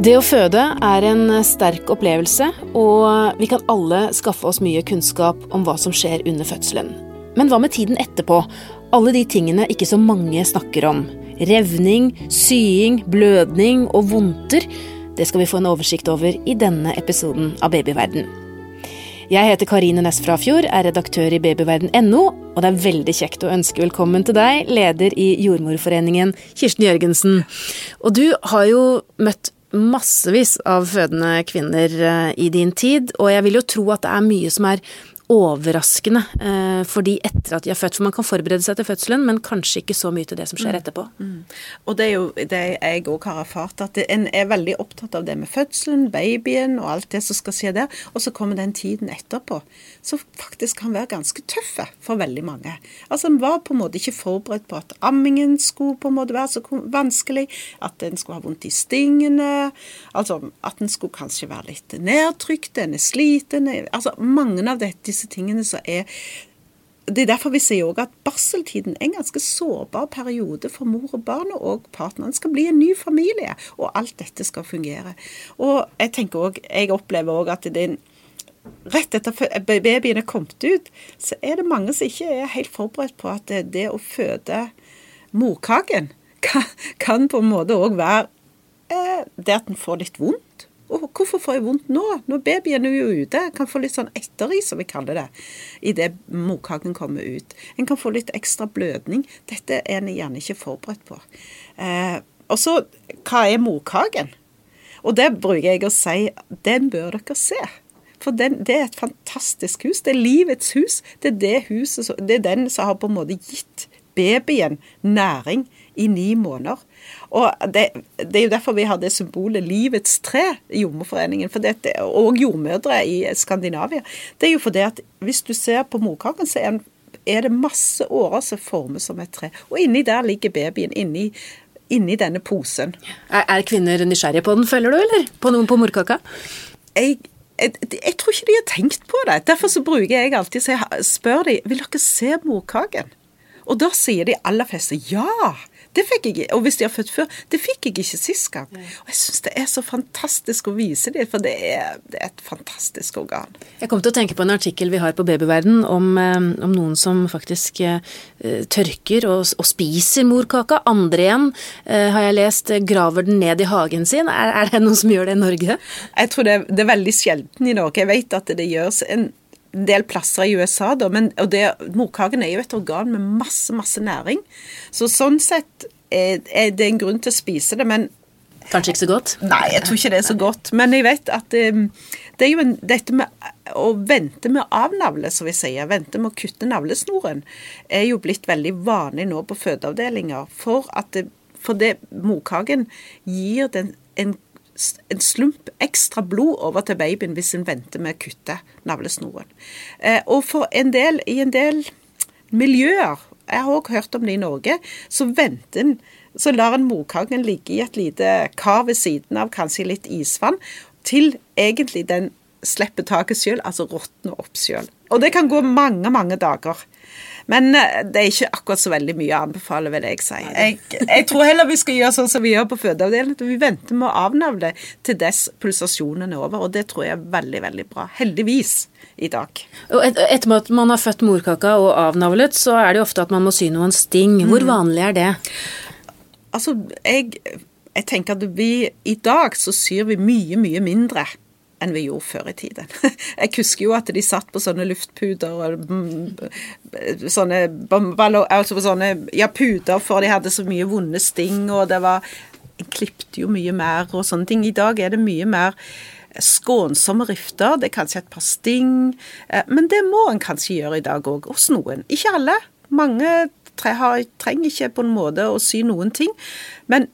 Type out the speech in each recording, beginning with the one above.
Det å føde er en sterk opplevelse, og vi kan alle skaffe oss mye kunnskap om hva som skjer under fødselen. Men hva med tiden etterpå? Alle de tingene ikke så mange snakker om. Revning, sying, blødning og vondter. Det skal vi få en oversikt over i denne episoden av Babyverden. Jeg heter Karine Næss Frafjord, er redaktør i babyverden.no, og det er veldig kjekt å ønske velkommen til deg, leder i Jordmorforeningen, Kirsten Jørgensen. Og du har jo møtt massevis av fødende kvinner eh, i din tid, og jeg vil jo tro at det er mye som er overraskende eh, for de etter at de har født. For man kan forberede seg til fødselen, men kanskje ikke så mye til det som skjer mm. etterpå. Mm. Og det er jo det jeg òg har erfart, at en er veldig opptatt av det med fødselen, babyen og alt det som skal skje der. Og så kommer den tiden etterpå, som faktisk kan være ganske tøffe for veldig mange. Altså En var på en måte ikke forberedt på at ammingen skulle på en måte være så vanskelig, at en skulle ha vondt i stingene, altså at en skulle kanskje være litt nedtrykt, en er sliten altså Mange av disse disse tingene som er det er derfor vi sier også at barseltiden er en ganske sårbar periode for mor og barn og partneren. skal bli en ny familie, og alt dette skal fungere. Og jeg tenker også, jeg opplever òg at det er en rett etter babyen er kommet ut, så er det mange som ikke er helt forberedt på at det, det å føde morkaken kan, kan, på en måte òg være eh, det at en får litt vondt. Og hvorfor får jeg vondt nå? Når babyen er jo ute. Jeg kan få litt sånn etteris, som vi kaller det, idet morkaken kommer ut. En kan få litt ekstra blødning. Dette er en gjerne ikke forberedt på. Eh, og så, hva er morkaken? Og det bruker jeg å si, den bør dere se. For den, det er et fantastisk hus. Det er livets hus. Det er, det huset, det er den som har på en måte gitt babyen næring i ni måneder. Og det, det, er jo derfor vi har det symbolet livets tre i Jordmorforeningen, og jordmødre i Skandinavia. Det er jo fordi at hvis du ser på morkaken, så er, er det masse årer som formes som et tre. Og inni der ligger babyen. inni inni denne posen. Er, er kvinner nysgjerrige på den, føler du, eller? På noen på morkaka? Jeg, jeg, jeg, tror ikke de har tenkt på det. Derfor så bruker jeg alltid å spør de, vil dere se morkaken. Og da sier de aller fleste ja. Det fikk jeg ikke. Og hvis de har født før, det fikk jeg ikke sist gang. Og jeg syns det er så fantastisk å vise dem, for det er, det er, et fantastisk organ. Jeg kom til å tenke på en artikkel vi har på Babyverden om, eh, om noen som faktisk uh, tørker og, og, spiser morkaka. Andre igjen, uh, har jeg lest, graver den ned i hagen sin. Er, er, det noen som gjør det i Norge? Jeg tror det, det er veldig sjelden i Norge. Jeg vet at det gjøres en del plasser i USA, da, men, og det, morkaken er jo et organ med masse, masse næring. Så sånn sett er, er det en grunn til å spise det, men Kanskje ikke så godt? Nei, jeg tror ikke det er så godt. Men jeg vet at det, um, det er jo en, dette med å vente med å avnavle, som vi sier, vente med å kutte navlesnoren, er jo blitt veldig vanlig nå på fødeavdelinger. For at det, for det morkaken gir den en en slump ekstra blod over til babyen hvis en venter med å kutte navlesnoren. Eh, og for en del, i en del miljøer, jeg har også hørt om det i Norge, så venter en så lar en morkaken ligge i et lite kar ved siden av, kanskje litt isvann, til egentlig den slipper taket sjøl, altså råtner opp sjøl. Og det kan gå mange, mange dager. Men eh, det er ikke akkurat så veldig mye å anbefale, vil jeg si. Jeg, jeg, tror heller vi skal gjøre sånn som vi gjør på fødeavdelingen. Vi venter med å avnavle til dess pulsasjonen er over, og det tror jeg er veldig, veldig bra. Heldigvis i dag. Og et, etter at man har født morkaka og avnavlet, så er det jo ofte at man må sy noen sting. Hvor mm. vanlig er det? Altså, jeg, jeg tenker at vi i dag så syr vi mye, mye mindre enn vi gjorde før i tiden. Jeg husker jo at de satt på sånne luftputer og mm, sånne, altså sånne ja, puter for de hadde så mye vonde sting, og det var En klipte jo mye mer og sånne ting. I dag er det mye mer skånsomme rifter. Det er kanskje et par sting. Eh, men det må en kanskje gjøre i dag òg, hos noen. Ikke alle. Mange trenger ikke på en måte å sy noen ting. Men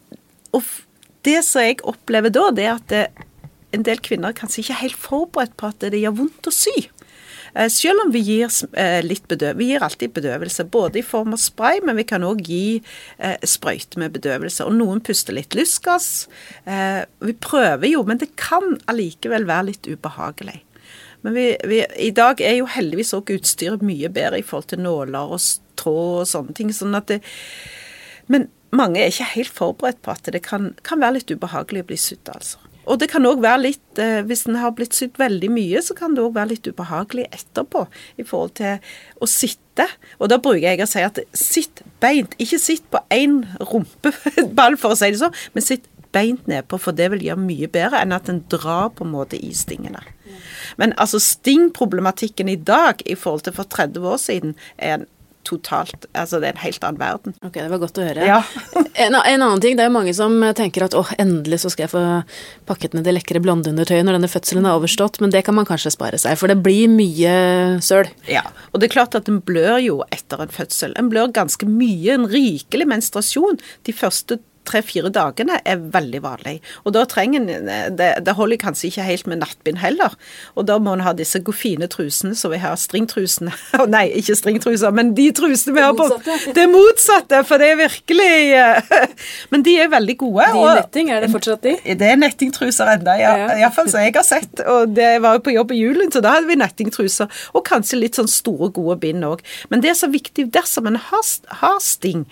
det som jeg opplever da, det er at det, en del kvinner er kanskje ikke helt forberedt på at det gjør vondt å sy. Eh, selv om vi gir eh, litt bedøvelse, vi gir alltid bedøvelse, både i form av spray, men vi kan òg gi eh, sprøyte med bedøvelse. Og noen puster litt lystgass. Vi prøver jo, men det kan allikevel være litt ubehagelig. Men vi, vi, i dag er jo heldigvis òg utstyret mye bedre i forhold til nåler og tråd og sånne ting. sånn at det, Men mange er ikke helt forberedt på at det kan, kan være litt ubehagelig å bli sydd, altså. Og det kan òg være litt eh, Hvis en har blitt sydd veldig mye, så kan det òg være litt ubehagelig etterpå i forhold til å sitte. Og da bruker jeg å si at sitt beint. Ikke sitt på én rumpeball, for å si det sånn, men sitt beint nedpå, for det vil gjøre mye bedre enn at en drar på en måte i stingene. Men altså stingproblematikken i dag i forhold til for 30 år siden er en totalt Altså, det er en helt annen verden. Ok, det var godt å høre. Ja. en, en, annen ting, det er jo mange som tenker at åh, endelig så skal jeg få pakket ned det lekre blondeundertøyet når denne fødselen er overstått, men det kan man kanskje spare seg, for det blir mye søl. Ja, og det er klart at en blør jo etter en fødsel. En blør ganske mye, en rikelig menstruasjon de første tre-fire dagene er veldig vanlig. Og da trenger en det, det, holder kanskje ikke helt med nattbind heller. Og da må en ha disse fine trusene som vi har, stringtrusene. Nei, ikke stringtruser, men de trusene vi har på Det motsatte, for det er virkelig eh, Men de er veldig gode. De er netting, er det fortsatt de? Det er nettingtruser ennå, ja. ja. Iallfall som jeg har sett. Og det var jo på jobb i julen, så da hadde vi nettingtruser. Og kanskje litt sånn store, gode bind òg. Men det er så viktig dersom en har, har sting,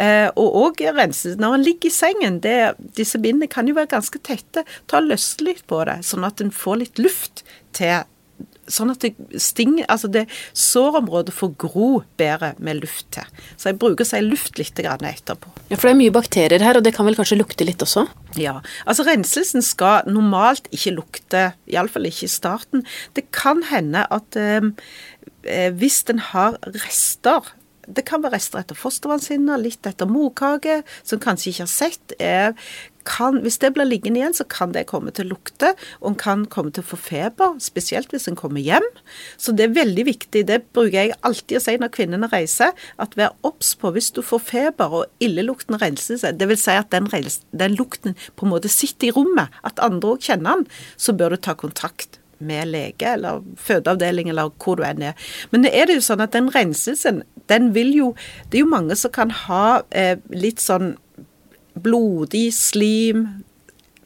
eh, og òg rense når en ligger ligge i sengen, det, disse bindene kan jo være ganske tette. Ta løst litt på det, sånn at en får litt luft til Sånn at det stinger, altså det sårområdet får gro bedre med luft til. Så jeg bruker å si luft litt etterpå. Ja, For det er mye bakterier her, og det kan vel kanskje lukte litt også? Ja. Altså renselsen skal normalt ikke lukte, iallfall ikke i starten. Det kan hende at eh, eh hvis den har rester det kan være rester etter fostervannshinner, litt etter morkake, som kanskje ikke har sett. Er, kan, hvis det blir liggende igjen, så kan det komme til å lukte, og en kan komme til å få feber, spesielt hvis en kommer hjem. Så det er veldig viktig. Det bruker jeg alltid å si når kvinnene reiser, at vær obs på hvis du får feber og illelukten renser seg, dvs. Si at den, den, lukten på en måte sitter i rommet, at andre òg kjenner den, så bør du ta kontakt med lege eller fødeavdeling eller hvor du enn er. Men er det jo sånn at den renselsen, den vil jo Det er jo mange som kan ha eh, litt sånn blodig slim,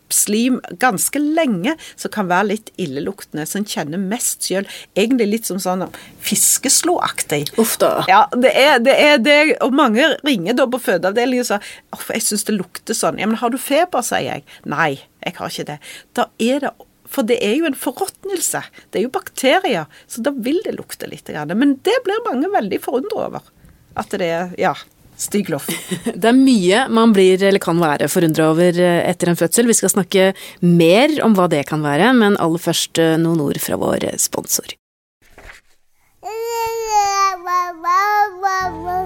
slim ganske lenge, som kan være litt illeluktende, som en kjenner mest sjøl. Egentlig litt som sånn fiskeslåaktig. Uff da. Ja, det er, det er det. Og mange ringer da på fødeavdelingen og sier at jeg syns det lukter sånn. Ja, men har du feber, sier jeg. Nei, jeg har ikke det. Da er det for det er jo en forråtnelse. Det er jo bakterier, så da vil det lukte litt. Men det blir mange veldig forundra over. At det er ja, stygg Loff. Det er mye man blir eller kan være forundra over eh, etter en fødsel. Vi skal snakke mer om hva det kan være, men aller først eh, noen ord fra vår sponsor.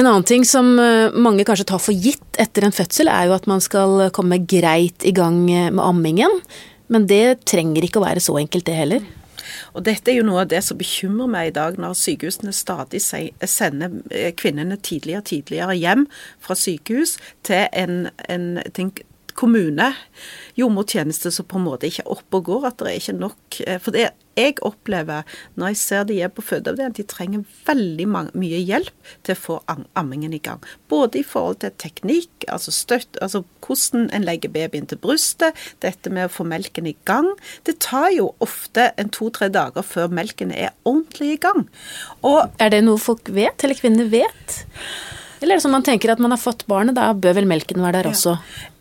En annen ting som eh, mange kanskje tar for gitt etter en fødsel, er jo at man skal komme greit i gang eh, med ammingen. Men det trenger ikke å være så enkelt, det heller. Og Dette er jo noe av det som bekymrer meg i dag, når sykehusene stadig sender eh, kvinnene tidligere og tidligere hjem fra sykehus til en, en, tenk, kommune jordmortjeneste som på en måte ikke er oppe og går, at det er ikke nok. For det jeg opplever når jeg ser de er på fødeavdelingen, de trenger veldig mye hjelp til å få ammingen i gang. Både i forhold til teknikk, altså støtt, altså hvordan en legger babyen til brystet, dette med å få melken i gang. Det tar jo ofte en to-tre dager før melken er ordentlig i gang. Og er det noe folk vet, eller kvinner vet? Eller er det sånn man tenker at man har fått barnet, da bør vel melken være der også?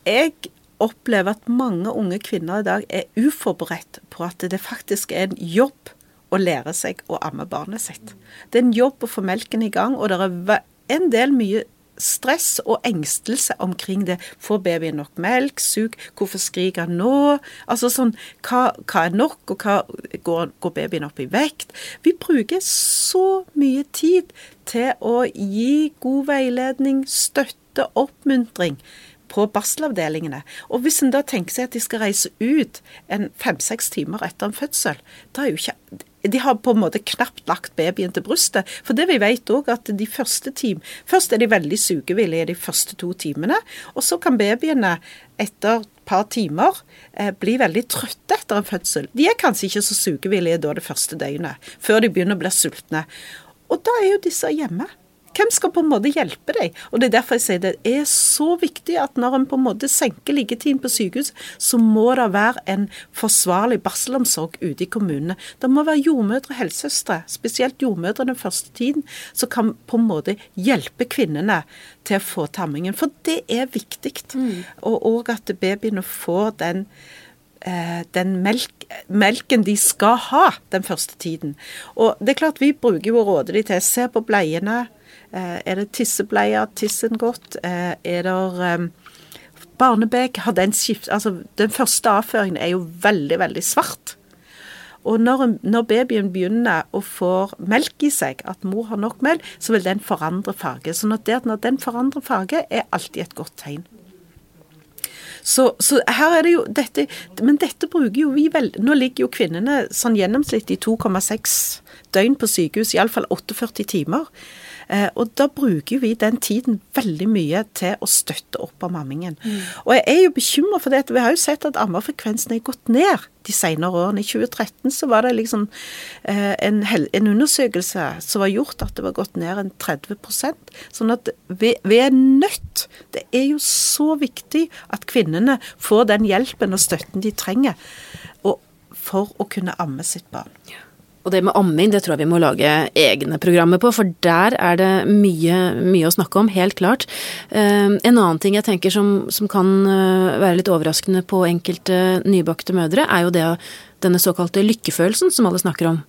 Jeg opplever at mange unge kvinner i dag er uforberedt på at det faktisk er en jobb å lære seg å amme barnet sitt. Det er en jobb å få melken i gang, og det er en del mye stress og engstelse omkring det. Får babyen nok melk? Sug? Hvorfor skriker han nå? Altså sånn, hva, hva er nok, og hva går, går, babyen opp i vekt? Vi bruker så mye tid til å gi god veiledning, støtte, oppmuntring på barselavdelingene. Og hvis en da tenker seg at de skal reise ut en fem-seks timer etter en fødsel, da er jo ikke de har på en måte knapt lagt babyen til brystet. For det vi vet òg, at de første time, først er de veldig sugevillige de første to timene. Og så kan babyene etter et par timer eh, bli veldig trøtte etter en fødsel, de er kanskje ikke så sugevillige da det første døgnet, før de begynner å bli sultne. Og da er jo disse hjemme. Hvem skal på en måte hjelpe deg? Og Det er derfor jeg sier det er så viktig at når en på en måte senker liggetiden på sykehus, så må det være en forsvarlig barselomsorg ute i kommunene. Det må være jordmødre og helsesøstre, spesielt jordmødre den første tiden, som kan på en måte hjelpe kvinnene til å få tammingen. For det er viktig. Mm. Og òg at babyene får den eh, den melk, melken de skal ha den første tiden. Og det er klart Vi bruker jo å råde de til se på bleiene, er det tissebleier, tissen godt? Eh, er det um, barnebek? Har den skift... Altså, den første avføringen er jo veldig, veldig svart. Og når, når, babyen begynner å få melk i seg, at mor har nok melk, så vil den forandre farge. Så når, det, når den forandrer farge, er alltid et godt tegn. Så, så, her er det jo dette Men dette bruker jo vi vel Nå ligger jo kvinnene sånn gjennomsnittlig i 2,6 døgn på sykehus, iallfall 48 timer. Eh, og da bruker vi den tiden veldig mye til å støtte opp om ammingen. Mm. Og jeg er jo bekymra for det. Vi har jo sett at ammefrekvensen er gått ned de senere årene. I 2013 så var det liksom eh, en, en, undersøkelse som var gjort at det var gått ned en 30% Sånn at vi, vi, er nødt Det er jo så viktig at kvinnene får den hjelpen og støtten de trenger for å kunne amme sitt barn. Ja. Og det med amming, det tror jeg vi må lage egne programmer på, for der er det mye, mye å snakke om, helt klart. Uh, en annen ting jeg tenker som, som kan uh, være litt overraskende på enkelte nybakte mødre, er jo det denne såkalte lykkefølelsen som alle snakker om.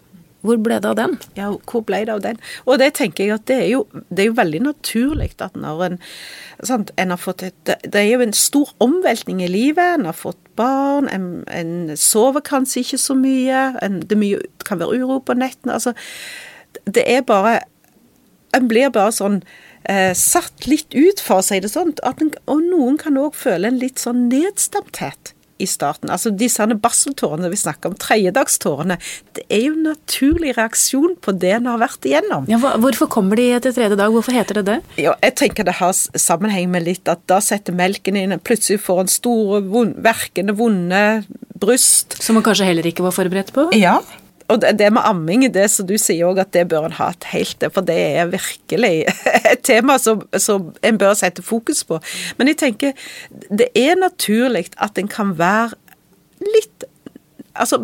Hvor ble det av den? Ja, hvor ble det av den? Og det tenker jeg at det er jo, det er jo veldig naturlig at når en, sant, en har fått et Det er jo en stor omveltning i livet. En har fått barn, en, en sover kanskje ikke så mye. En, det mye, kan være uro på nettene. Altså, det er bare En blir bare sånn eh, satt litt ut, for å si det sånn. Og noen kan òg føle en litt sånn nedstemthet i starten. Altså disse barseltårene vi snakker om, tredjedagstårene, det er jo en naturlig reaksjon på det en har vært igjennom. Ja, hvorfor kommer de etter tredje dag, hvorfor heter det det? Ja, jeg tenker det har sammenheng med litt at da setter melken inn, plutselig får en store, vond, verkende, vonde bryst. Som man kanskje heller ikke var forberedt på? Ja, og det med amming, det som du sier òg, at det bør en ha et helt For det er virkelig et tema som, som en bør sette fokus på. Men jeg tenker det er naturlig at en kan være litt Altså,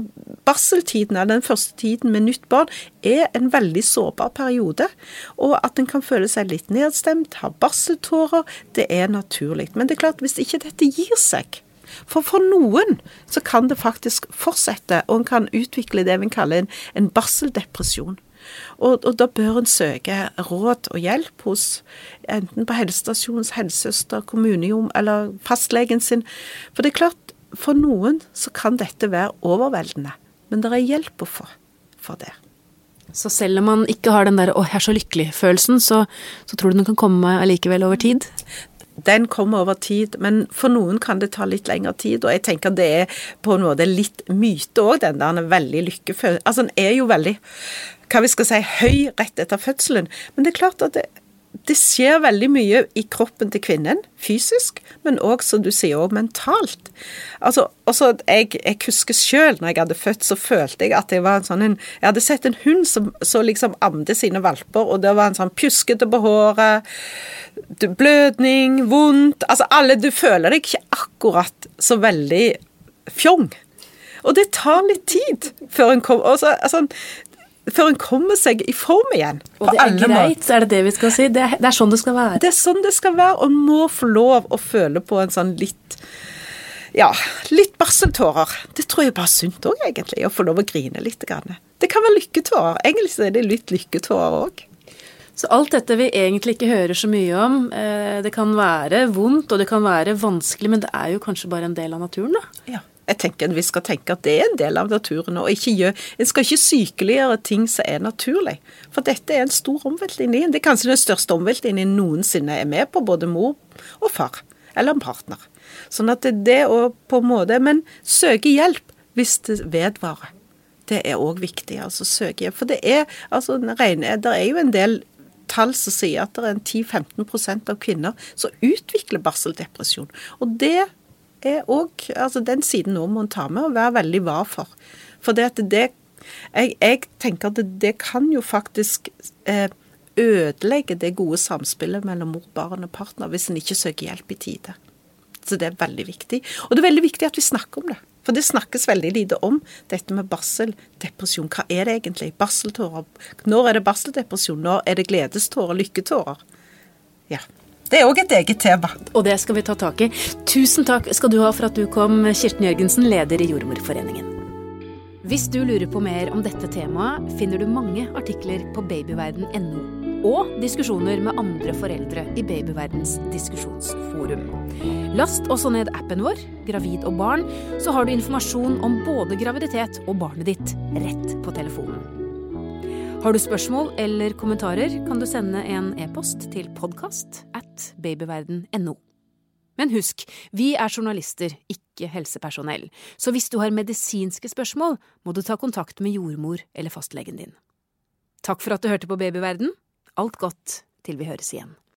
Barseltiden, den første tiden med nytt barn, er en veldig sårbar periode. Og at en kan føle seg litt nedstemt, ha barseltårer, det er naturlig. Men det er klart, hvis ikke dette gir seg, for for noen så kan det faktisk fortsette, og en kan utvikle det vi kaller en, en barseldepresjon. Og, og, da bør en søke råd og hjelp hos enten på helsestasjonens helsesøster, kommunejom eller fastlegen sin. For det er klart, for noen så kan dette være overveldende, men det er hjelp å få for det. Så selv om man ikke har den der 'å, jeg er så lykkelig'-følelsen, så, så tror du den kan komme allikevel over tid? Den kommer over tid, men for noen kan det ta litt lengre tid. Og jeg tenker det er på en måte litt myte òg, den der veldig lykkefølelse Altså, den er jo veldig, hva vi skal si, høy rett etter fødselen. Men det er klart at det, det skjer veldig mye i kroppen til kvinnen, fysisk, men òg, som du sier, også mentalt. Altså, også jeg, jeg husker sjøl når jeg hadde født, så følte jeg at jeg var en sånn en Jeg hadde sett en hund som så liksom amde sine valper, og det var en sånn pjuskete på håret, blødning, vondt Altså alle Du føler deg ikke akkurat så veldig fjong. Og det tar litt tid før en kommer altså, før en kommer seg i form igjen. Og det er greit, er det det vi skal si? Det er, det er, sånn det skal være? Det er sånn det skal være, og en må få lov å føle på en sånn litt ja, litt barseltårer. Det tror jeg bare er sunt òg, egentlig, å få lov å grine litt. Det kan være lykketårer. Egentlig er det litt lykketårer òg. Så alt dette vi egentlig ikke hører så mye om, eh, det kan være vondt og det kan være vanskelig, men det er jo kanskje bare en del av naturen, da? Ja jeg tenker Vi skal tenke at det er en del av naturen. og ikke En skal ikke sykeliggjøre ting som er naturlig. For dette er en stor omveltning. Det er kanskje den største omveltningen noensinne er med på, både mor og far. Eller en partner. Sånn at det, det å på en måte Men søke hjelp hvis det vedvarer. Det er òg viktig. altså søke hjelp. For det er altså, det er jo en del tall som sier at det er 10-15% av kvinner som utvikler barseldepresjon. Og det er òg altså Den siden òg må en ta med og være veldig var for. For det at det Jeg, jeg tenker at det kan jo faktisk eh, ødelegge det gode samspillet mellom mor, barn og partner hvis en ikke søker hjelp i tide. Så det er veldig viktig. Og det er veldig viktig at vi snakker om det. For det snakkes veldig lite om dette med barseldepresjon. Hva er det egentlig? Barseltårer. Når er det barseldepresjon? Når er det gledestårer? Lykketårer? Ja. Det er òg et eget tema. Og det skal vi ta tak i. Tusen takk skal du ha for at du kom, Kirsten Jørgensen, leder i Jordmorforeningen. Hvis du lurer på mer om dette temaet, finner du mange artikler på babyverden.no og diskusjoner med andre foreldre i Babyverdens diskusjonsforum. Last også ned appen vår, Gravid og barn, så har du informasjon om både graviditet og barnet ditt rett på telefonen. Har du spørsmål eller kommentarer, kan du sende en e-post til podkast babyverden.no. Men husk, vi er journalister, ikke helsepersonell, så hvis du har medisinske spørsmål, må du ta kontakt med jordmor eller fastlegen din. Takk for at du hørte på Babyverden. Alt godt til vi høres igjen.